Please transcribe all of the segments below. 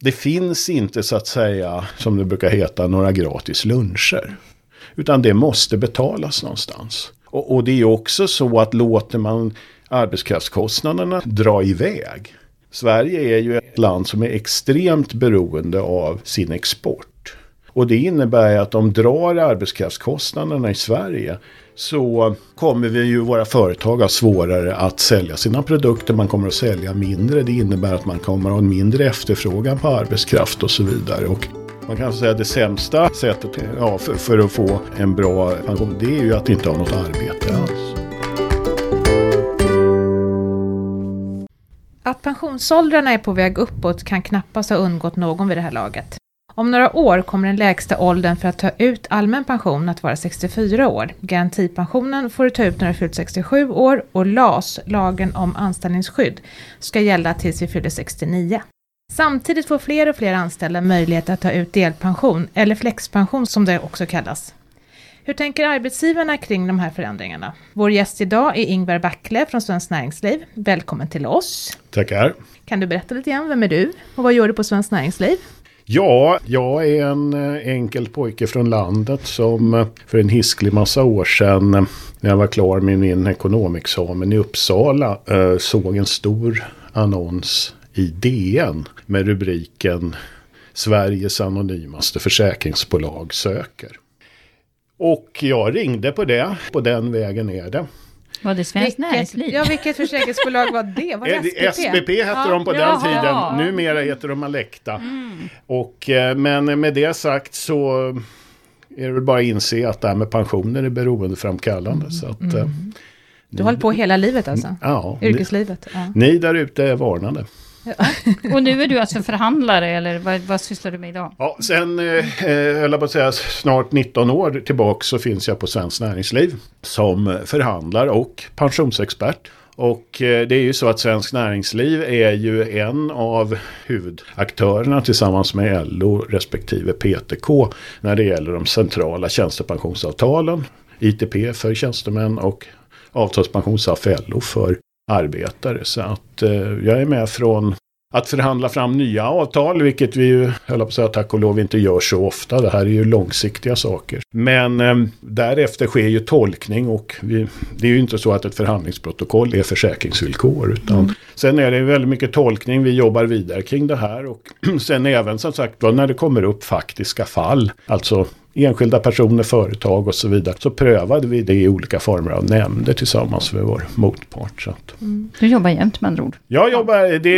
det finns inte så att säga, som det brukar heta, några gratis luncher. Utan det måste betalas någonstans. Och, och det är också så att låter man arbetskraftskostnaderna dra iväg. Sverige är ju ett land som är extremt beroende av sin export. Och det innebär att de drar arbetskraftskostnaderna i Sverige så kommer vi ju våra företag ha svårare att sälja sina produkter. Man kommer att sälja mindre. Det innebär att man kommer att ha en mindre efterfrågan på arbetskraft och så vidare. Och man kan säga att det sämsta sättet ja, för, för, att få en bra pension det är ju att inte ha något arbete alls. Att pensionsåldrarna är på väg uppåt kan knappast ha undgått någon vid det här laget. Om några år kommer den lägsta åldern för att ta ut allmän pension att vara 64 år. Garantipensionen får du ta ut när du fyllt 67 år och LAS, lagen om anställningsskydd, ska gälla tills vi fyller 69. Samtidigt får fler och fler anställda möjlighet att ta ut delpension, eller flexpension som det också kallas. Hur tänker arbetsgivarna kring de här förändringarna? Vår gäst idag är Ingvar Backle från Svenskt Näringsliv. Välkommen till oss. Tackar. Kan du berätta lite grann, vem är du och vad gör du på Svenskt Näringsliv? Ja, jag är en eh, enkel pojke från landet som eh, för en hisklig massa år sedan eh, när jag var klar med min ekonomexamen i Uppsala såg en stor annons i DN med rubriken Sveriges anonymaste försäkringsbolag söker. Och jag ringde på det, på den vägen är det. Var det Svenskt Näringsliv? Ja, vilket försäkringsbolag var det? Var det SPP? SPP hette ja. de på den Jaha. tiden. Numera heter de Alecta. Mm. Och, eh, men med det sagt så är det väl bara att inse att det här med pensioner är beroendeframkallande. Mm. Så att, mm. Eh, du har hållit på hela livet alltså? Ja. Yrkeslivet? Ja. Ni där ute är varnade. Och nu är du alltså förhandlare eller vad, vad sysslar du med idag? Ja, sen, eh, eh höll jag på att säga, snart 19 år tillbaka så finns jag på Svenskt Näringsliv som förhandlare och pensionsexpert. Och eh, det är ju så att Svenskt Näringsliv är ju en av huvudaktörerna tillsammans med LO respektive PTK när det gäller de centrala tjänstepensionsavtalen. ITP för tjänstemän och avtalspensionsavtal LO för arbetare. Så att eh, jag är med från att förhandla fram nya avtal, vilket vi ju, höll på att säga, tack och lov inte gör så ofta. Det här är ju långsiktiga saker. Men eh, därefter sker ju tolkning och vi, det är ju inte så att ett förhandlingsprotokoll är försäkringsvillkor. Utan mm. Sen är det väldigt mycket tolkning, vi jobbar vidare kring det här. Och sen även som sagt när det kommer upp faktiska fall, alltså enskilda personer, företag och så vidare. Så prövade vi det i olika former av nämnder tillsammans med vår motpart. Så att. Mm. Du jobbar jämt med andra ord? Jag jobbar, det,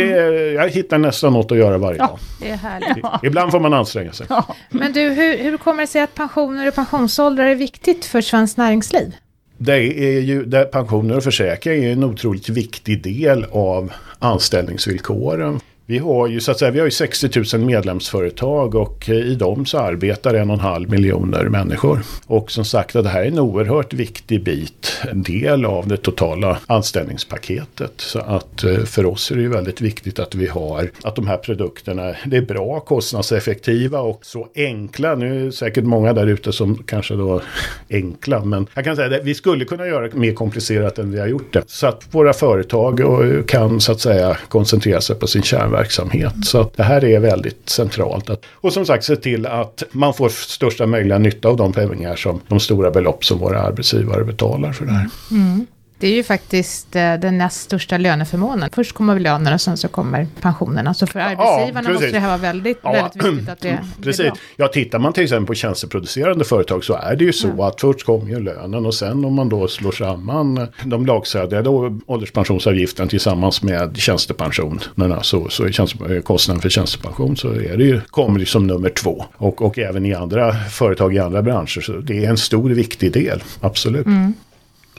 jag hittar nästan något att göra varje ja, dag. Det är härligt. Ja. Ibland får man anstränga sig. Ja. Men du, hur, hur kommer det sig att pensioner och pensionsåldrar är viktigt för svenskt näringsliv? Det är ju, det, pensioner och försäkring är en otroligt viktig del av anställningsvillkoren vi har ju så att säga, vi har ju 60 000 medlemsföretag och eh, i dem så arbetar en och en halv miljoner människor. Och som sagt det här är en oerhört viktig bit, en del av det totala anställningspaketet. Så att eh, för oss är det ju väldigt viktigt att vi har, att de här produkterna, det är bra, kostnadseffektiva och så enkla. Nu är det säkert många där ute som kanske då enkla, men jag kan säga att vi skulle kunna göra det mer komplicerat än vi har gjort det. Så att våra företag eh, kan så att säga koncentrera sig på sin kärnverksamhet verksamhet. Så det här är väldigt centralt. Att, och som sagt se till att man får största möjliga nytta av de pengar som de stora belopp som våra arbetsgivare betalar för det här. Mm. Det är ju faktiskt eh, den näst största löneförmånen. Först kommer lönerna och sen så kommer pensionerna. Så för arbetsgivarna ja, måste det här vara väldigt, ja, väldigt viktigt att det Precis. Bra. Ja, tittar man till exempel på tjänsteproducerande företag så är det ju så ja. att först kommer ju lönen och sen om man då slår samman de lagstadgade ålderspensionsavgiften tillsammans med tjänstepensionerna så, så är tjänste, kostnaden för tjänstepension så är det ju, kommer det som nummer två. Och, och även i andra företag i andra branscher så det är en stor viktig del, absolut. Mm.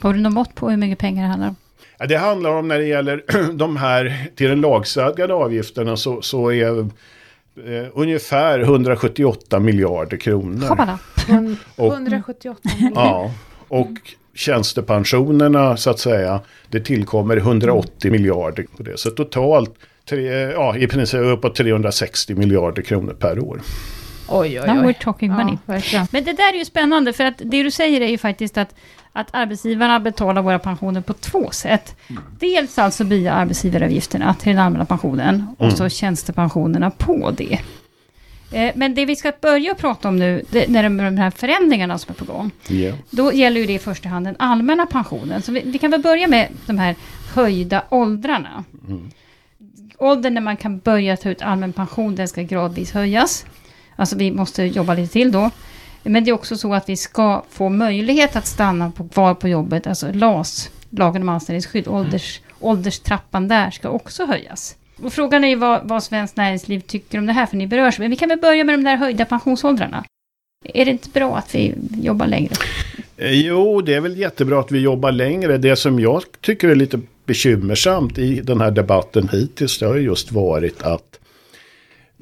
Har du något mått på hur mycket pengar det handlar om? Ja, det handlar om när det gäller de här till den lagstadgade avgifterna så, så är eh, ungefär 178 miljarder kronor. Hoppala. och, 178 miljarder. Ja, och tjänstepensionerna så att säga, det tillkommer 180 miljarder på det. Så totalt tre, ja, i princip uppåt 360 miljarder kronor per år. Oj, oj, Now oj. we're talking money. Ja. Men det där är ju spännande, för att det du säger är ju faktiskt att, att arbetsgivarna betalar våra pensioner på två sätt. Dels alltså via arbetsgivaravgifterna till den allmänna pensionen, och Mm. så tjänstepensionerna på det. Eh, Men det vi ska börja prata om nu, det, när de, de här förändringarna som är på gång, Ja. då gäller ju det i första hand den allmänna pensionen. Så vi, vi kan väl börja med de här höjda åldrarna. Mm. Åldern när man kan börja ta ut allmän pension, den ska gradvis höjas. Alltså vi måste jobba lite till då. Men det är också så att vi ska få möjlighet att stanna på, kvar på jobbet, alltså LAS, lagen om anställningsskydd, ålders, ålderstrappan där ska också höjas. Och frågan är ju vad, vad Svenskt Näringsliv tycker om det här, för ni berörs. Men vi kan väl börja med de där höjda pensionsåldrarna. Är det inte bra att vi jobbar längre? Eh, jo, det är väl jättebra att vi jobbar längre. Det som jag tycker är lite bekymmersamt i den här debatten hittills, det har just varit att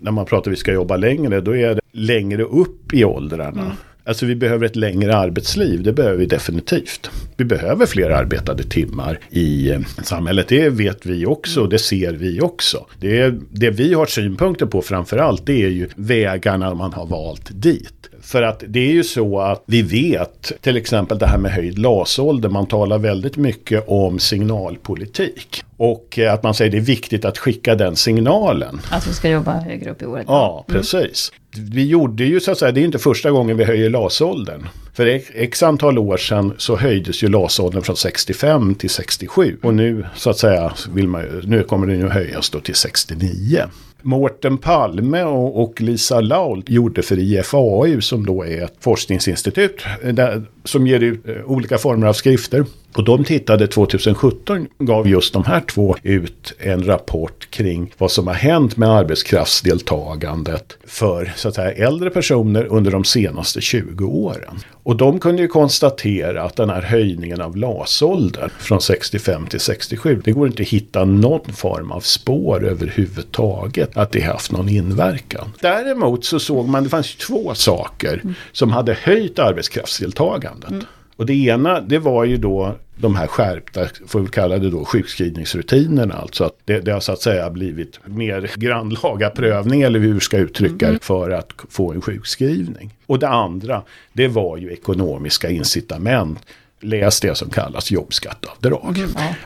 när man pratar att vi ska jobba längre, då är det längre upp i åldrarna. Alltså vi behöver ett längre arbetsliv, det behöver vi definitivt. Vi behöver fler arbetade timmar i eh, samhället, det vet vi också, det ser vi också. Det, det vi har synpunkter på framförallt, det är ju vägarna man har valt dit. För att det är ju så att vi vet, till exempel det här med höjd LAS-ålder, man talar väldigt mycket om signalpolitik. Och eh, att man säger det är viktigt att skicka den signalen. Att vi ska jobba högre upp i året? Ja, precis. Vi gjorde ju så att säga, det är inte första gången vi höjer LAS-åldern. För x- antal år sedan så höjdes ju LAS-åldern från 65 till 67. Och nu så att säga, vill man, nu kommer den ju höjas då till 69. Mårten Palme och, och Lisa Laul gjorde för IFAU som då är ett forskningsinstitut eh, där, som ger ut eh, olika former av skrifter. Och de tittade 2017, gav just de här två ut en rapport kring vad som har hänt med arbetskraftsdeltagandet för så att säga, äldre personer under de senaste 20 åren. Och de kunde ju konstatera att den här höjningen av LAS-åldern från 65 till 67, det går inte att hitta någon form av spår överhuvudtaget att det haft någon inverkan. Däremot så såg man, det fanns två saker som hade höjt arbetskraftsdeltagandet. Och det ena, det var ju då de här skärpta, får vi kalla det då, sjukskrivningsrutinerna. Alltså att det, det har så att säga blivit mer grannlaga prövning, eller hur vi ska uttrycka det, för att få en sjukskrivning. Och det andra, det var ju ekonomiska incitament. Läs det som kallas jobbskatteavdrag.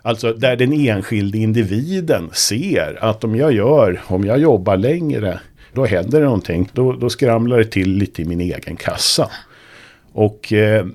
Alltså där den enskilde individen ser att om jag gör, om jag jobbar längre, då händer det någonting. Då, då skramlar det till lite i min egen kassa. Och eh,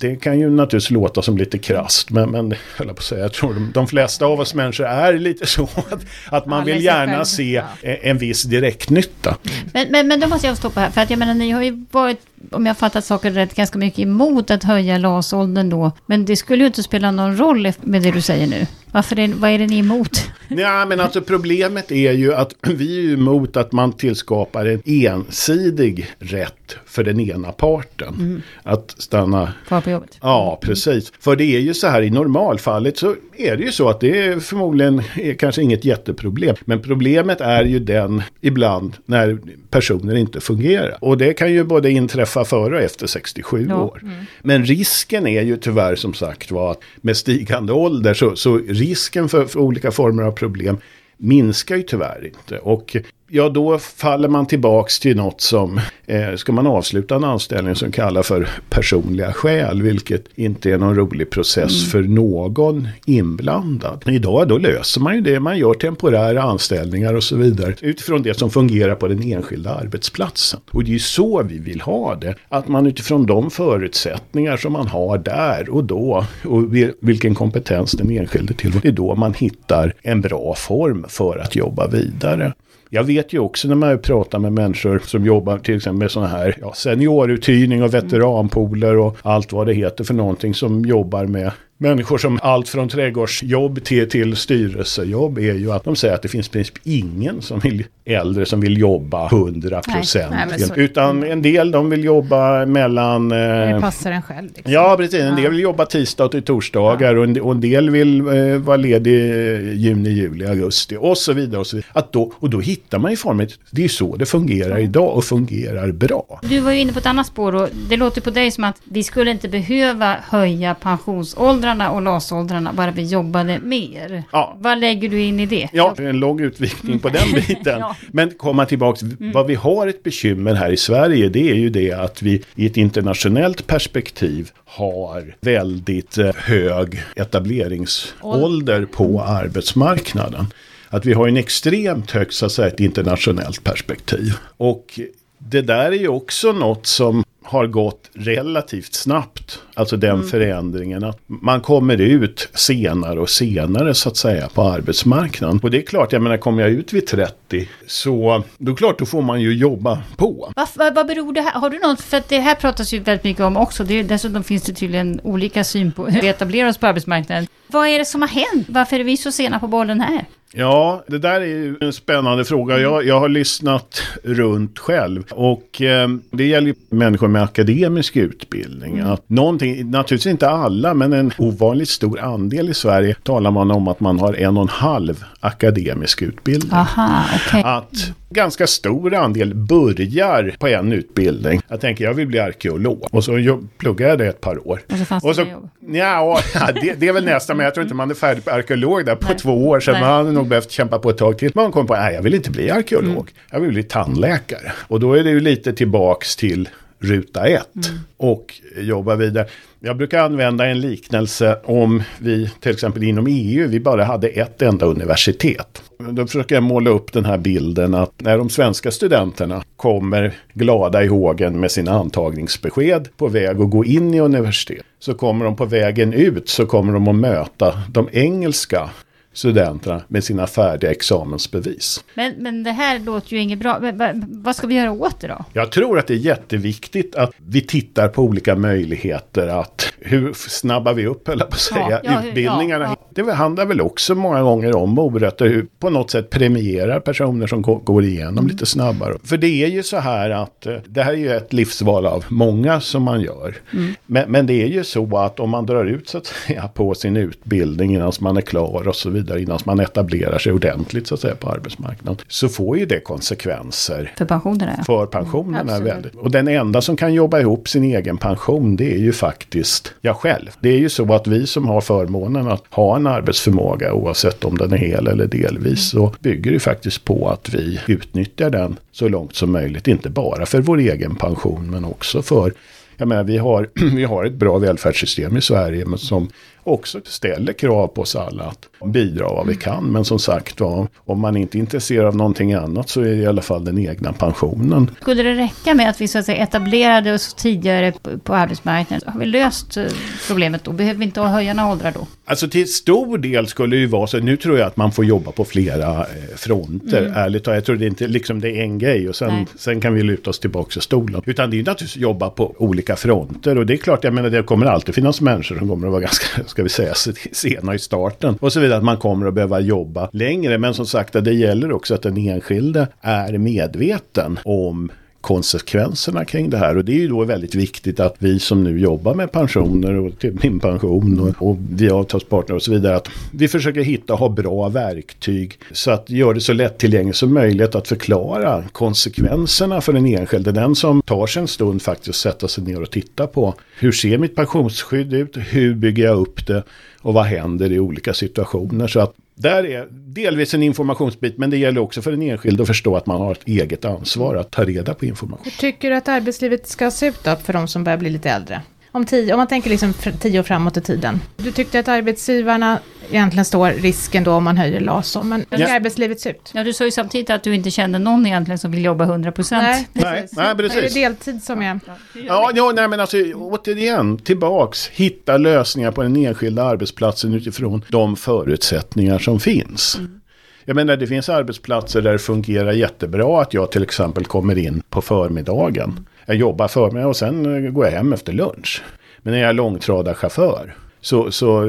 det kan ju naturligtvis låta som lite krasst, men, men jag på att säga, jag tror de, de flesta av oss människor är lite så att, att man vill gärna se eh, en viss direktnytta. Men, men, men då måste jag stoppa här, för att jag menar ni har ju varit, om jag fattat saker rätt, ganska mycket emot att höja LAS-åldern då. Men det skulle ju inte spela någon roll med det du säger nu. Varför är, vad är det ni är emot? Ja, men alltså problemet är ju att vi är emot att man tillskapar en ensidig rätt för den ena parten. Att stanna Kvar på jobbet? Ja, precis. För det är ju så här i normalfallet så är det ju så att det är förmodligen är kanske inget jätteproblem. Men problemet är ju den ibland när personer inte fungerar. Och det kan ju både inträffa före och efter 67 Ja. år. Men risken är ju tyvärr som sagt var att med stigande ålder så, så risken för, för olika former av problem minskar ju tyvärr inte. Och ja, då faller man tillbaks till något som, eh, ska man avsluta en anställning som kallar för personliga skäl, vilket inte är någon rolig process för någon inblandad. Idag då löser man ju det, man gör temporära anställningar och så vidare utifrån det som fungerar på den enskilda arbetsplatsen. Och det är ju så vi vill ha det, att man utifrån de förutsättningar som man har där och då och vil- vilken kompetens den enskilde tillhör, det är då man hittar en bra form för att jobba vidare. Jag vet ju också när man pratar med människor som jobbar till exempel med sådana här ja, senioruthyrning och veteranpooler och allt vad det heter för någonting som jobbar med människor som allt från trädgårdsjobb till, till styrelsejobb är ju att de säger att det finns princip ingen som vill, äldre som vill jobba 100 procent. Nej, men så- Utan en del de vill jobba mellan... Det Eh, passar en själv. Liksom. Ja, precis. En del Ja. vill jobba tisdag till torsdagar och, en, och en del vill eh, vara ledig eh, juni, juli, augusti och så vidare. Och, så vidare. Att då, och då hittar man ju formen. Det är så det fungerar idag och fungerar bra. Du var ju inne på ett annat spår och det låter på dig som att vi skulle inte behöva höja pensionsåldrarna åldrarna och LAS-åldrarna, bara vi jobbade mer. Ja. Vad lägger du in i det? Ja, det är en lång utvikning på den biten. Ja. Men komma tillbaka, vad vi har ett bekymmer här i Sverige det är ju det att vi i ett internationellt perspektiv har väldigt eh, hög etableringsålder på arbetsmarknaden. Att vi har en extremt högt, så att säga, ett internationellt perspektiv. Och det där är ju också något som har gått relativt snabbt. Alltså den förändringen att man kommer ut senare och senare så att säga på arbetsmarknaden. Och det är klart, jag menar kommer jag ut vid 30 så då är det klart då får man ju jobba på. Vad, vad, vad beror det här? Har du något? För att det här pratas ju väldigt mycket om också. Det dessutom finns det tydligen olika syn på hur vi etablerar oss på arbetsmarknaden. Vad är det som har hänt? Varför är vi så sena på bollen här? Ja, det där är ju en spännande fråga. Jag, jag har lyssnat runt själv. Och eh, det gäller människor med akademisk utbildning. Att någonting, naturligtvis inte alla, men en ovanligt stor andel i Sverige talar man om att man har en och en halv akademisk utbildning. Aha, okej. Att ganska stor andel börjar på en utbildning. Jag tänker jag vill bli arkeolog. Och så pluggar jag det ett par år. Och så fanns Och det så, inga jobb. ja, det, det är väl nästa, men jag tror inte man är färdig på arkeolog där på Nej. två år. Hade nog behövt kämpa på ett tag till. Man kom på, nej jag vill inte bli arkeolog. Mm. Jag vill bli tandläkare. Och då är det ju lite tillbaks till ruta ett. Mm. Och jobba vidare. Jag brukar använda en liknelse om vi till exempel inom EU, vi bara hade ett enda universitet. Då försöker jag måla upp den här bilden att när de svenska studenterna kommer glada i hågen med sina antagningsbesked på väg att gå in i universitet. Så kommer de på vägen ut så kommer de att möta de engelska studenterna med sina färdiga examensbevis. Men, men det här låter ju inget bra. Men, vad- ska vi göra åt det då? Jag tror att det är jätteviktigt att vi tittar på olika möjligheter att hur snabbar vi upp, eller på att Ja, säga, ja, utbildningarna. ja, Det handlar väl också många gånger om morötter, hur på något sätt premierar personer som gå- går igenom Mm. lite snabbare. För det är ju så här att eh, det här är ju ett livsval av många som man gör. Mm. Men, men det är ju så att om man drar ut så att säga på sin utbildning innan man är klar och så vidare, innan man etablerar sig ordentligt så att säga på arbetsmarknaden, så får ju det konsekvenser För pensionerna? ja. för pensionerna. Mm, väldigt. Och den enda som kan jobba ihop sin egen pension det är ju faktiskt jag själv. Det är ju så att vi som har förmånen att ha en arbetsförmåga oavsett om den är hel eller delvis så bygger det faktiskt på att vi utnyttjar den så långt som möjligt. Inte bara för vår egen pension men också för jag menar, vi har, vi har ett bra välfärdssystem i Sverige men som också ställer krav på oss alla att bidra vad vi kan. Men som sagt var, om man inte är intresserad av någonting annat så är det i alla fall den egna pensionen. Skulle det räcka med att vi så att säga etablerade oss tidigare på, på arbetsmarknaden? Har vi löst eh, problemet då? Behöver vi inte höja några åldrar då? Alltså till stor del skulle det ju vara så, nu tror jag att man får jobba på flera eh, fronter, ärligt talat. Jag tror det är inte liksom det är en grej och sen, Nej. sen kan vi luta oss tillbaka i stolen. Utan det är ju naturligtvis att jobba på olika fronter och det är klart, jag menar det kommer alltid finnas människor som kommer att vara ganska, ska vi säga, sena i starten. Och så vidare, att man kommer att behöva jobba längre. Men som sagt, det gäller också att den enskilde är medveten om konsekvenserna kring det här. Och det är ju då väldigt viktigt att vi som nu jobbar med pensioner och till min pension och, och vi avtalspartner och så vidare. Att vi försöker hitta och ha bra verktyg så att göra det så lättillgängligt som möjligt att förklara konsekvenserna för den enskilde. Den som tar sig en stund faktiskt sätta sig ner och titta på hur ser mitt pensionsskydd ut? Hur bygger jag upp det? Och vad händer i olika situationer? Så att där är delvis en informationsbit, men det gäller också för den enskilde att förstå att man har ett eget ansvar att ta reda på information. Hur tycker du att arbetslivet ska se ut då för de som börjar bli lite äldre? Om, tio, om man tänker liksom tio år framåt i tiden. Du tyckte att arbetsgivarna egentligen står risken då om man höjer LAS. om, Men hur ska Ja. arbetslivet se ut? Ja, du sa ju samtidigt att du inte kände någon egentligen som vill jobba 100 procent. Nej, Nej, precis. nej, precis. Är det deltid som är... Ja, ja nej, men alltså återigen, tillbaks, hitta lösningar på den enskilda arbetsplatsen utifrån de förutsättningar som finns. Jag menar, det finns arbetsplatser där det fungerar jättebra att jag till exempel kommer in på förmiddagen. Jag jobbar förmiddag och sen eh, går jag hem efter lunch. Men när jag är långtradarchaufför så, så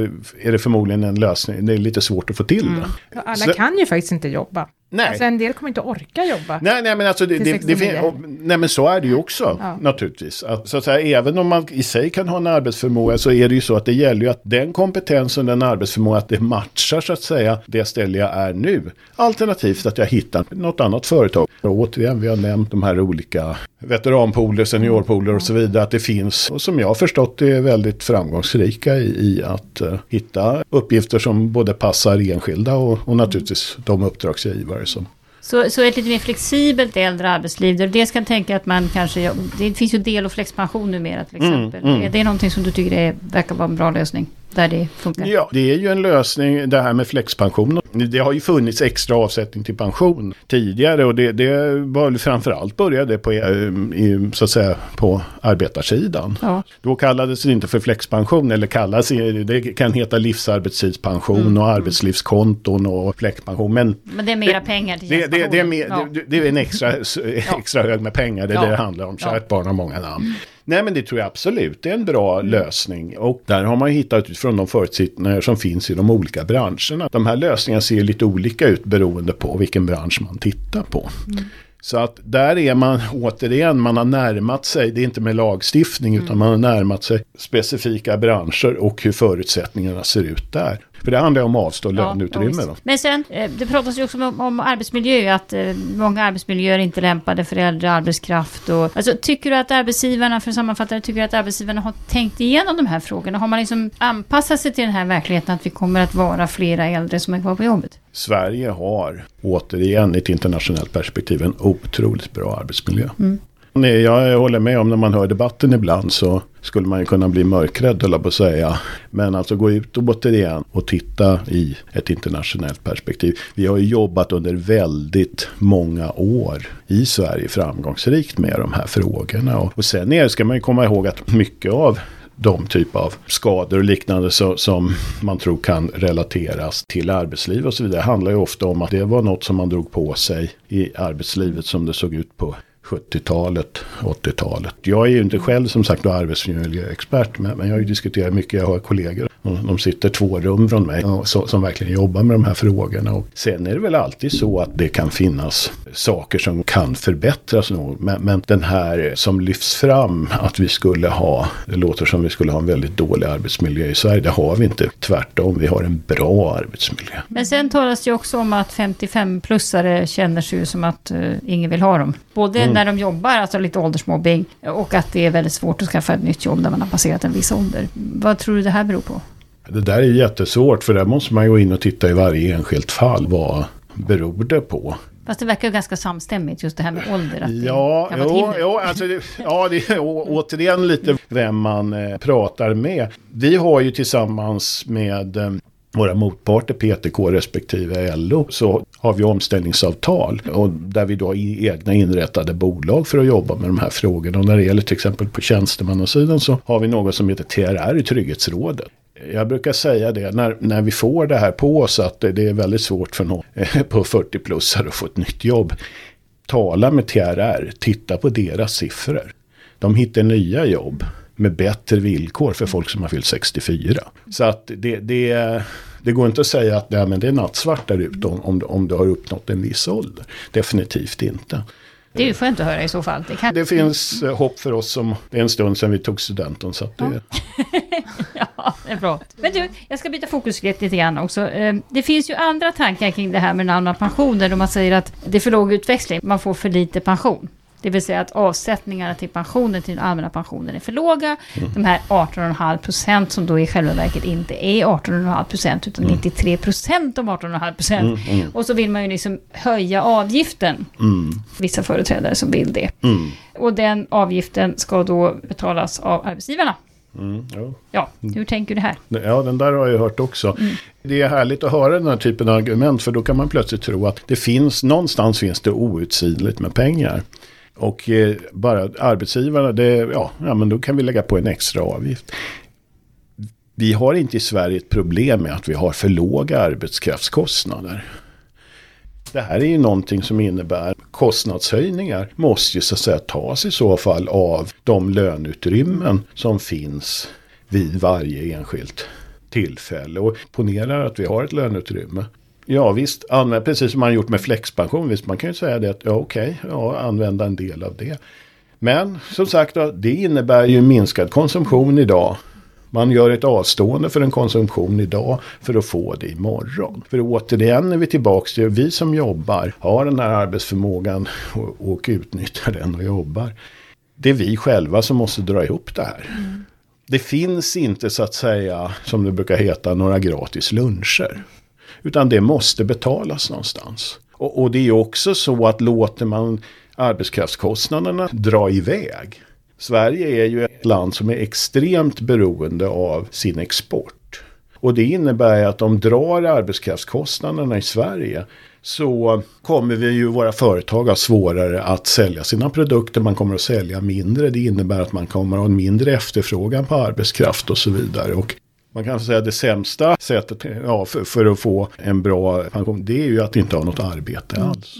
är det förmodligen en lösning, det är lite svårt att få till det. Ja, Alla Så- kan ju faktiskt inte jobba. Nej. Alltså en del kommer inte orka jobba. Nej, nej, men alltså det, det, det, 69. och, nej, men så är det ju också Ja. naturligtvis. Att, så att säga, även om man i sig kan ha en arbetsförmåga så är det ju så att det gäller ju att den kompetensen, den arbetsförmåga, att det matchar så att säga det ställe jag är nu. Alternativt att jag hittar något annat företag. Och återigen, vi har nämnt de här olika veteranpooler, seniorpooler och så vidare. Att det finns, och som jag har förstått det, är väldigt framgångsrika i, i att eh, hitta uppgifter som både passar enskilda och, och naturligtvis de uppdragsgivare som Så, så ett lite mer flexibelt äldre arbetsliv, där du dels kan tänka att man kanske... Det finns ju del och flexpension numera till Mm, exempel. mm. Är det någonting som du tycker är, verkar vara en bra lösning? Där det funkar? Ja, det är ju en lösning det här med flexpension. Det har ju funnits extra avsättning till pension tidigare och det, det var framförallt började på, eh, så att säga, på arbetarsidan. Ja. Då kallades det inte för flexpension eller kallas det kan heta livsarbetstidspension Mm. och arbetslivskonton och flexpension. Men Men det är mera pengar till det, det, det, är mer, Ja. det, det är en extra, extra hög med pengar, det är Ja. det det handlar om. Kärt barn har många namn. Nej men det tror jag absolut är en bra Mm. lösning. Och där har man hittat utifrån de förutsättningar som finns i de olika branscherna. De här lösningarna ser lite olika ut beroende på vilken bransch man tittar på. Mm. Så att där är man återigen, man har närmat sig, det är inte med lagstiftning utan man har närmat sig specifika branscher och hur förutsättningarna ser ut där. För det handlar ju om avstå löneutrymme. ja. Men sen, eh, det pratas ju också om, om arbetsmiljö, att eh, många arbetsmiljöer är inte lämpade för äldre arbetskraft. Och, alltså, tycker du att arbetsgivarna, för att sammanfatta det, tycker du att arbetsgivarna har tänkt igenom de här frågorna? Har man liksom anpassat sig till den här verkligheten att vi kommer att vara flera äldre som är kvar på jobbet? Sverige har återigen i ett internationellt perspektiv en otroligt bra arbetsmiljö. Nej, Jag håller med om när man hör debatten ibland så skulle man ju kunna bli mörkrädd höll jag på att säga. Men alltså gå ut och återigen och titta i ett internationellt perspektiv. Vi har ju jobbat under väldigt många år i Sverige framgångsrikt med de här frågorna. Och, och sen är, ska man ju komma ihåg att mycket av de typ av skador och liknande så, som man tror kan relateras till arbetsliv och så vidare handlar ju ofta om att det var något som man drog på sig i arbetslivet som det såg ut på 70-talet, 80-talet. Jag är ju inte själv som sagt då arbetsmiljöexpert men, men jag har ju diskuterat mycket, jag har kollegor. De, sitter två rum från mig och, så, som verkligen jobbar med de här frågorna. Och sen är det väl alltid så att det kan finnas saker som kan förbättras nog. Men, men den här som lyfts fram att vi skulle ha, det låter som vi skulle ha en väldigt dålig arbetsmiljö i Sverige. Det har vi inte. Tvärtom, vi har en bra arbetsmiljö. Men sen talas det ju också om att 55-plussare känner sig ju som att uh, ingen vill ha dem. Både Mm när de jobbar, alltså lite åldersmobbing, och att det är väldigt svårt att skaffa ett nytt jobb när man har passerat en viss ålder. Vad tror du det här beror på? Det där är jättesvårt för där måste man gå in och titta i varje enskilt fall. Vad beror det på? Fast det verkar ju ganska samstämmigt just det här med ålder. Att Ja, jo, jo, alltså det, ja, det är å- återigen lite vem man eh, pratar med. Vi har ju tillsammans med eh, våra motparter PTK respektive LO så har vi omställningsavtal och där vi då har egna inrättade bolag för att jobba med de här frågorna. Och när det gäller till exempel på tjänstemannasidan så har vi något som heter TRR i Trygghetsrådet. Jag brukar säga det när, när vi får det här på oss att det det är väldigt svårt för någon eh, på 40-plussare att få ett nytt jobb. Tala med TRR, titta på deras siffror. De hittar nya jobb med bättre villkor för folk som har fyllt 64. Så att det, det, det går inte att säga att nej, men det är nattsvart där ute om, om, du- om du har uppnått en viss ålder. Definitivt inte. Det är ju skönt att höra i så fall. Det kan... Det finns eh, hopp för oss som det är en stund sedan vi tog studenten. Så att det, Ja, det är bra. Men du, jag ska byta fokus lite grann också. Eh, Det finns ju andra tankar kring det här med den allmänna pensionen. Då man säger att det är för låg utväxling, man får för lite pension. Det vill säga att avsättningarna till pensionen, till den allmänna pensionen är för låga. De här 18,5 procent som då i själva verket inte är 18,5 procent utan 93 procent av 18,5 procent. Och så vill man ju liksom höja avgiften. Vissa företrädare som vill det. mm, Och den avgiften ska då betalas av arbetsgivarna. mm, ja. Ja, hur tänker du här? Ja, den där har jag hört också. Det är härligt att höra den här typen av argument för då kan man plötsligt tro att det finns, någonstans finns det outsidligt med pengar. Och eh, bara arbetsgivarna, det, ja, ja, men då kan vi lägga på en extra avgift. Vi har inte i Sverige ett problem med att vi har för låga arbetskraftskostnader. Det här är ju någonting som innebär kostnadshöjningar måste ju så att säga tas i så fall av de löneutrymmen som finns vid varje enskilt tillfälle. Och ponera att vi har ett löneutrymme Ja visst, använd, precis som man gjort med flexpension. Visst, man kan ju säga det att ja okej, ja, använda en del av det. Men som sagt det innebär ju minskad konsumtion idag. Man gör ett avstående för en konsumtion idag för att få det imorgon. För återigen är vi tillbaka till vi som jobbar har den här arbetsförmågan och, och utnyttjar den och jobbar. Det är vi själva som måste dra ihop det här. Mm. Det finns inte så att säga, som det brukar heta, några gratis luncher. Utan det måste betalas någonstans. Och, och det är också så att låter man arbetskraftskostnaderna dra iväg. Sverige är ju ett land som är extremt beroende av sin export. Och det innebär att om drar arbetskraftskostnaderna i Sverige så kommer vi ju våra företag ha svårare att sälja sina produkter. Man kommer att sälja mindre. Det innebär att man kommer att ha en mindre efterfrågan på arbetskraft och så vidare. Och man kan säga att det sämsta sättet ja, för, för, att få en bra pension det är ju att inte ha något arbete alls.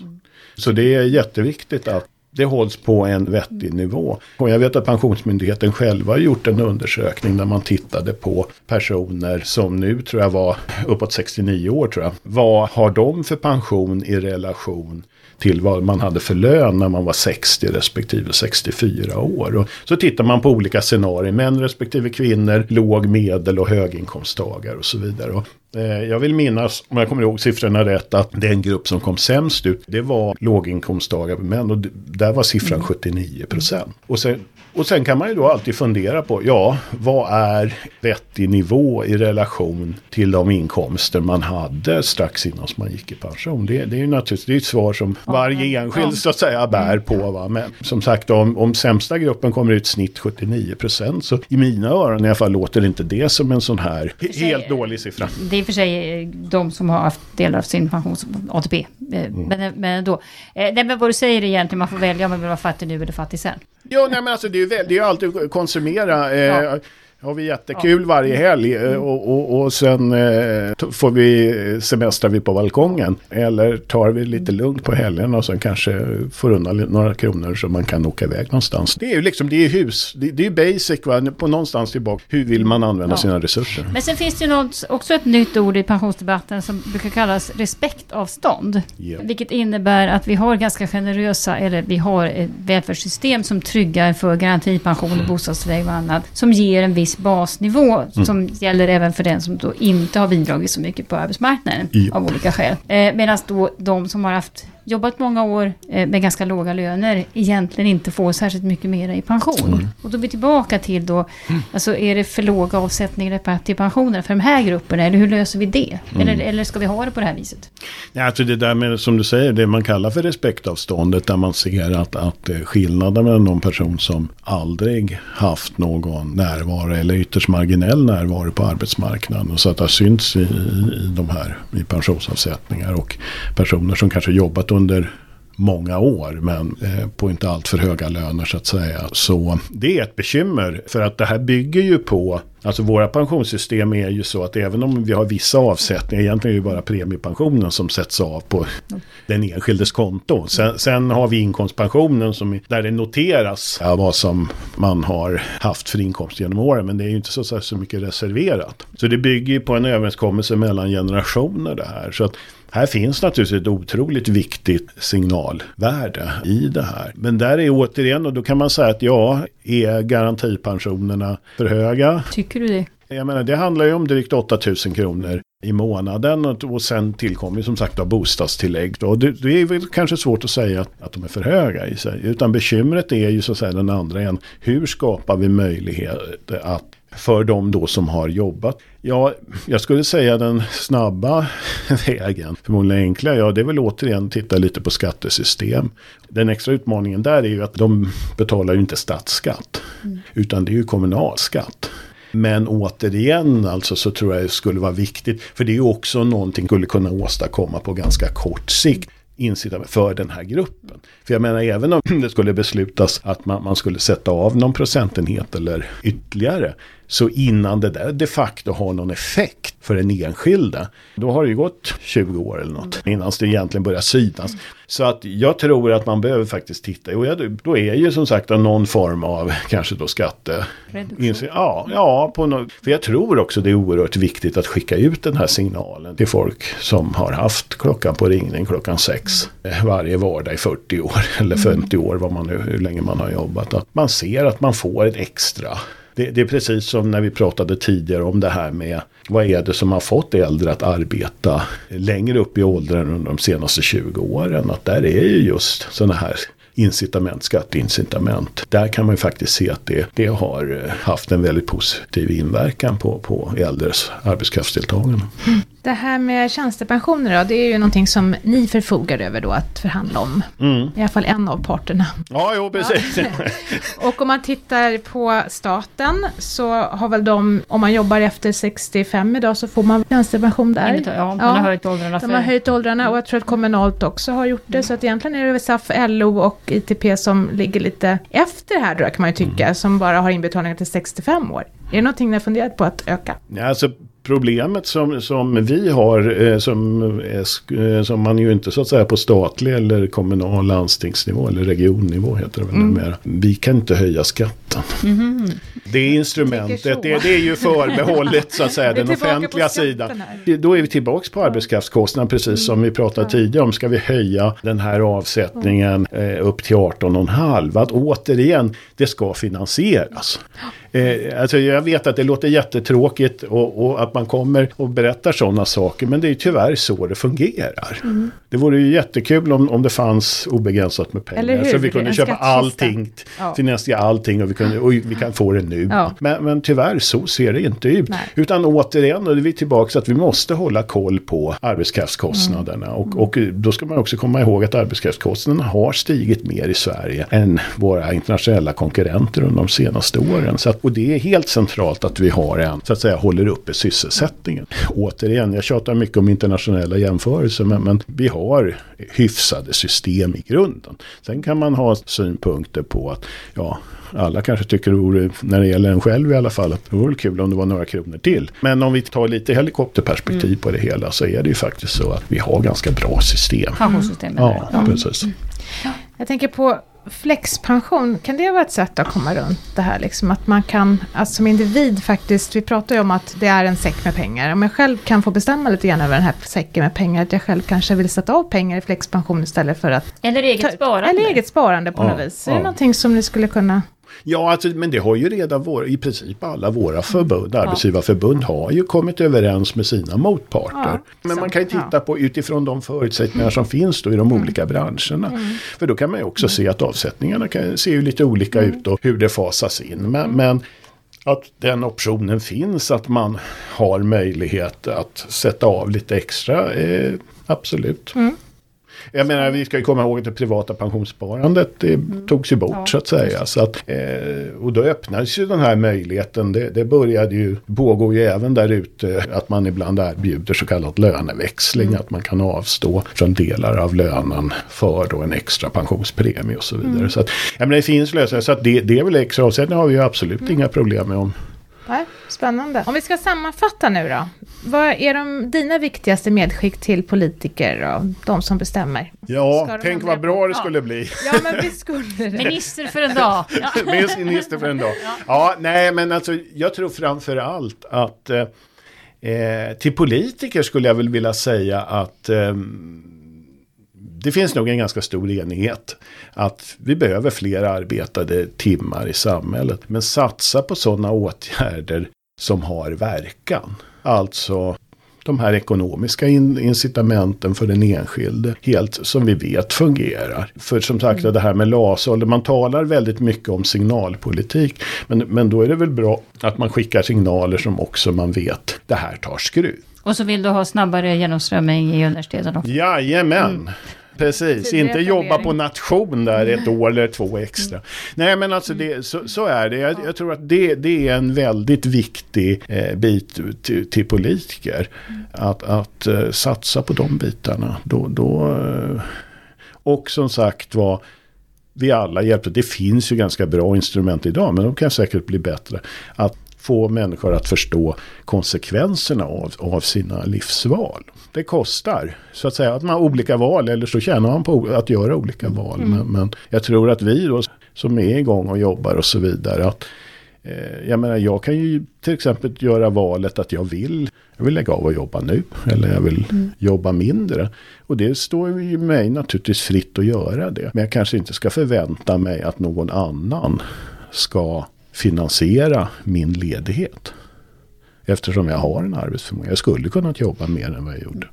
Så det är jätteviktigt att det hålls på en vettig nivå. Och jag vet att Pensionsmyndigheten själva har gjort en undersökning där man tittade på personer som nu tror jag var uppåt 69 år tror jag. Vad har de för pension i relation till vad man hade för lön när man var 60 respektive 64 år. Och så tittar man på olika scenarier, män respektive kvinnor, låg, medel och höginkomsttagare och så vidare. Och Eh, jag vill minnas, om jag kommer ihåg siffrorna rätt, att den grupp som kom sämst ut, det var låginkomsttagare män. Och där var siffran mm. 79 procent. Och sen, och sen kan man ju då alltid fundera på, ja, vad är vettig nivå i relation till de inkomster man hade strax innan man gick i pension? Det, det är ju naturligtvis det är ett svar som varje enskild så att säga bär på. Va? Men som sagt, om, om sämsta gruppen kommer ut snitt 79 procent, så i mina öron i alla fall låter inte det som en sån här helt dålig siffra. Det och för sig de som har haft delar av sin pension som ATP. Eh, mm. Men, men då. Eh, nej men vad du säger egentligen, man får välja om man vill vara fattig nu eller fattig sen. Ja, nej men alltså det är ju, det är ju alltid att konsumera. Eh, ja har vi jättekul ja. varje helg eh, mm. och, och, och sen eh, får vi semestrar vi på balkongen. Eller tar vi lite lugnt på helgen och sen kanske får undan några kronor så man kan åka iväg någonstans. Det är ju liksom, det är hus, det, det är basic va, på någonstans tillbaka. Hur vill man använda ja. sina resurser? Men sen finns det ju något, också ett nytt ord i pensionsdebatten som brukar kallas respektavstånd. Yeah. Vilket innebär att vi har ganska generösa, eller vi har ett välfärdssystem som tryggar för garantipension och bostadstillägg och annat. Som ger en viss viss basnivå mm. som gäller även för den som då inte har bidragit så mycket på arbetsmarknaden ja. av olika skäl. Eh, Medan då de som har haft jobbat många år eh, med ganska låga löner egentligen inte får särskilt mycket mer i pension. Mm. Och då är vi tillbaka till då, mm. alltså är det för låga avsättningar till pensioner för de här grupperna? Eller hur löser vi det? Mm. Eller, eller ska vi ha det på det här viset? Ja, alltså det där med, som du säger, det man kallar för respektavståndet, där man ser att, att eh, skillnaden mellan någon person som aldrig haft någon närvaro eller ytterst marginell närvaro på arbetsmarknaden. Och så att det har synts i, i de här i pensionsavsättningar och personer som kanske jobbat under många år men eh, på inte allt för höga löner så att säga. Så det är ett bekymmer för att det här bygger ju på Alltså våra pensionssystem är ju så att även om vi har vissa avsättningar, egentligen är det bara premiepensionen som sätts av på den enskildes konto. Sen, sen har vi inkomstpensionen som, där det noteras ja, vad som man har haft för inkomst genom åren. Men det är ju inte så, så mycket reserverat. Så det bygger ju på en överenskommelse mellan generationer det här. Så att här finns naturligtvis ett otroligt viktigt signalvärde i det här. Men där är återigen, och då kan man säga att ja, är garantipensionerna för höga? Tycker du det? Jag menar, det handlar ju om drygt 8000 kronor i månaden och sen tillkommer som sagt då bostadstillägg. Och det, det är väl kanske svårt att säga att, att de är för höga i sig. Utan bekymret är ju så att säga den andra en. Hur skapar vi möjlighet att för de då som har jobbat. Ja, jag skulle säga den snabba vägen, förmodligen enkla, ja det är väl återigen titta lite på skattesystem. Den extra utmaningen där är ju att de betalar ju inte statsskatt, mm. utan det är ju kommunalskatt. Men återigen alltså så tror jag det skulle vara viktigt. För det är ju också någonting skulle kunna åstadkomma på ganska kort sikt incitament för den här gruppen. För jag menar även om det skulle beslutas att man, man skulle sätta av någon procentenhet eller ytterligare så innan det där de facto har någon effekt för den enskilde, då har det ju gått 20 år eller något innan det egentligen börjar synas. Så att jag tror att man behöver faktiskt titta, och då är ju som sagt någon form av kanske då skatte... Reduktion. Ja, ja på något, för jag tror också det är oerhört viktigt att skicka ut den här signalen till folk som har haft klockan på ringning klockan sex eh, varje vardag i 40 år eller 50 år, vad man nu, hur länge man har jobbat. Att man ser att man får ett extra det, det, är precis som när vi pratade tidigare om det här med vad är det som har fått äldre att arbeta längre upp i åldern under de senaste 20 åren. Att där är ju just sådana här incitament, skatteincitament. Där kan man ju faktiskt se att det, det har eh, haft en väldigt positiv inverkan på, på äldres arbetskraftsdeltagande. Det här med tjänstepensioner då, det är ju någonting som ni förfogar över då att förhandla om. Mm. I alla fall en av parterna. Ja, jo precis. Ja. och om man tittar på staten så har väl de, om man jobbar efter 65 idag så får man tjänstepension där. Ja, de har höjt åldrarna. De har höjt åldrarna och jag tror att kommunalt också har gjort det. Mm. Så att egentligen är det SAF, LO och ITP som ligger lite efter här då kan man ju tycka, mm. som bara har inbetalningar till 65 år. Är det någonting ni har funderat på att öka? Ja, alltså problemet som, som vi har, eh, som, eh, som man ju inte så att säga på statlig eller kommunal landstingsnivå eller regionnivå heter det väl mm. numera. Vi kan inte höja skatten. Mm. Det instrumentet, det, det, är ju förbehållet så att säga den offentliga sidan. Då är vi tillbaka på arbetskraftskostnaden precis mm. som vi pratade tidigare om. Ska vi höja den här avsättningen eh, upp till 18,5? Att återigen, det ska finansieras. Eh, alltså jag vet att det låter jättetråkigt och, och, att man kommer och berättar sådana saker. Men det är tyvärr så det fungerar. Mm. Det vore ju jättekul om, om det fanns obegränsat med pengar. Så vi kunde köpa allting, ja. finansiera allting och vi, kunde, och vi kan få det nu. Ja. Men, men tyvärr så ser det inte ut. Nej. Utan återigen, är vi tillbaka att vi måste hålla koll på arbetskraftskostnaderna. Mm. Och, och då ska man också komma ihåg att arbetskraftskostnaderna har stigit mer i Sverige än våra internationella konkurrenter under de senaste åren. Så att och det är helt centralt att vi har en, så att säga, håller uppe sysselsättningen. Återigen, jag tjatar mycket om internationella jämförelser, men, men vi har hyfsade system i grunden. Sen kan man ha synpunkter på att, ja, alla kanske tycker det vore, när det gäller en själv i alla fall, att det vore kul om det var några kronor till. Men om vi tar lite helikopterperspektiv mm. på det hela så är det ju faktiskt så att vi har ganska bra system. Pensionssystem. Ja, ja, precis. Mm. Jag tänker på flexpension, kan det vara ett sätt att komma runt det här? Liksom att man kan, alltså som individ faktiskt, vi pratar ju om att det är en säck med pengar. Om jag själv kan få bestämma lite grann över den här säcken med pengar, att jag själv kanske vill sätta av pengar i flexpension istället för att... Eller eget sparande. Eller eget sparande på ja, något vis. Ja. Är det någonting som ni skulle kunna... Ja, alltså, men det har ju redan våra, i princip alla våra förbund, ja. arbetsgivarförbund har ju kommit överens med sina motparter. Ja, men man kan ju titta på utifrån de förutsättningar som finns då i de mm. olika branscherna. Mm. För då kan man ju också mm. se att avsättningarna kan se ju lite olika mm. ut och hur det fasas in. Men, mm. men att den optionen finns, att man har möjlighet att sätta av lite extra, eh, absolut. Mm. Jag menar, vi ska ju komma ihåg att det privata pensionssparandet det mm. togs ju bort ja, så att säga. Så att, eh, och då öppnades ju den här möjligheten. Det, det började ju, pågår ju även där ute att man ibland erbjuder så kallad löneväxling. Mm. Att man kan avstå från delar av lönen för då en extra pensionspremie och så vidare. Mm. Så att, jag menar, det finns lösningar. Så att det, det är väl extra avsättning har vi ju absolut mm. inga problem med om Nej, spännande. Om vi ska sammanfatta nu då. Vad är de, dina viktigaste medskick till politiker och de som bestämmer? Ja, tänk vad bra det skulle bli. Ja, men vi skulle det. Minister för en dag. Ja. Minister för en dag. Ja, nej, men alltså jag tror framför allt att eh, eh, till politiker skulle jag väl vilja säga att eh, det finns nog en ganska stor enighet att vi behöver fler arbetade timmar i samhället. Men satsa på sådana åtgärder som har verkan. Alltså de här ekonomiska incitamenten för den enskilde. Helt som vi vet fungerar. För som sagt mm. det här med LAS-ålder, man talar väldigt mycket om signalpolitik. Men, men då är det väl bra att man skickar signaler som också man vet, det här tar skruv. Och så vill du ha snabbare genomströmning i universiteten också? Jajamän! Mm. Precis, inte jobba på nation där ett år eller två extra. Mm. Nej men alltså det, så, så, är det. Jag, jag, tror att det, det är en väldigt viktig eh, bit till, till politiker. Mm. Att, att uh, satsa på de bitarna. Då, då, uh, och som sagt var, vi alla hjälper. Det finns ju ganska bra instrument idag men de kan säkert bli bättre. Att få människor att förstå konsekvenserna av, av sina livsval. Det kostar så att säga att man har olika val eller så tjänar man på att göra olika val. Mm. Men, men, jag tror att vi då som är igång och jobbar och så vidare. att eh, jag menar jag kan ju till exempel göra valet att jag vill, jag vill lägga av och jobba nu. Eller jag vill mm. jobba mindre. Och det står ju mig naturligtvis fritt att göra det. Men jag kanske inte ska förvänta mig att någon annan ska finansiera min ledighet. Eftersom jag har en arbetsförmåga. Jag skulle kunnat jobba mer än vad jag gjorde.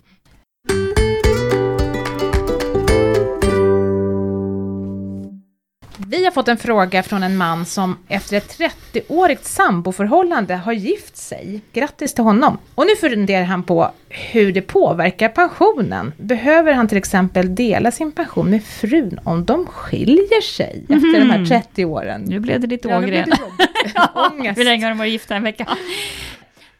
Vi har fått en fråga från en man som efter ett 30-årigt samboförhållande har gift sig. Grattis till honom! Och nu funderar han på hur det påverkar pensionen. Behöver han till exempel dela sin pension med frun om de skiljer sig mm. efter de här 30 mhm. åren? Nu blev det lite Ågren. Ja, Hur länge har de varit gifta? En vecka?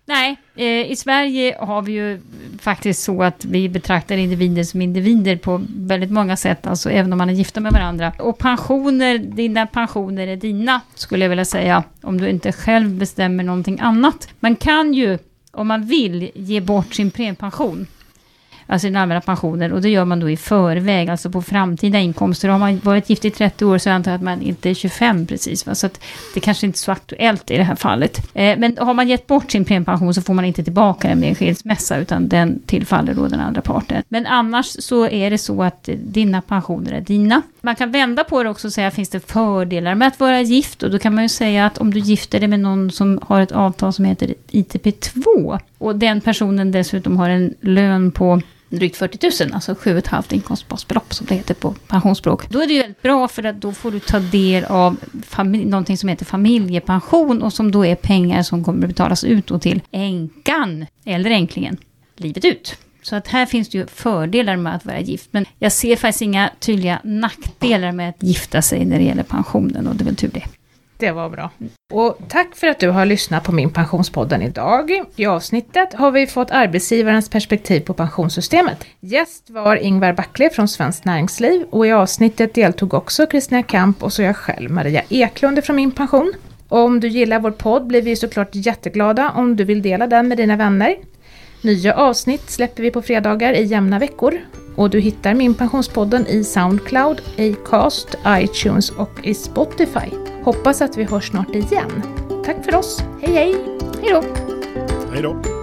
Nej, eh, i Sverige har vi ju faktiskt så att vi betraktar individer som individer på väldigt många sätt, alltså även om man är gifta med varandra. Och pensioner, dina pensioner är dina, skulle jag vilja säga, om du inte själv bestämmer någonting annat. Man kan ju, om man vill, ge bort sin premiepension alltså den allmänna pensionen. Och det gör man då i förväg, alltså på framtida inkomster. Har man varit gift i 30 år så antar jag att man inte är 25 precis. Va? Så att det kanske inte är så aktuellt i det här fallet. Eh, men har man gett bort sin premiepension så får man inte tillbaka den med en skilsmässa, utan den tillfaller då den andra parten. Men annars så är det så att dina pensioner är dina. Man kan vända på det också och säga, finns det fördelar med att vara gift? Och då kan man ju säga att om du gifter dig med någon som har ett avtal som heter ITP2, och den personen dessutom har en lön på drygt 40 000, alltså 7,5 inkomstbasbelopp som det heter på pensionsspråk. Då är det ju väldigt bra för att då får du ta del av någonting som heter familjepension och som då är pengar som kommer att betalas ut till änkan eller änklingen livet ut. Så att här finns det ju fördelar med att vara gift. Men jag ser faktiskt inga tydliga nackdelar med att gifta sig när det gäller pensionen och det är väl tur det. Det var bra. Och tack för att du har lyssnat på min Pensionspodden idag. I avsnittet har vi fått arbetsgivarens perspektiv på pensionssystemet. Gäst var Ingvar Backle från Svenskt Näringsliv och i avsnittet deltog också Kristina Kamp och så jag själv, Maria Eklund från Min Pension. Och om du gillar vår podd blir vi såklart jätteglada om du vill dela den med dina vänner. Nya avsnitt släpper vi på fredagar i jämna veckor och du hittar Min Pensionspodden i Soundcloud, Acast, iTunes och i Spotify. Hoppas att vi hörs snart igen. Tack för oss. Hej hej! Hej då! Hej då!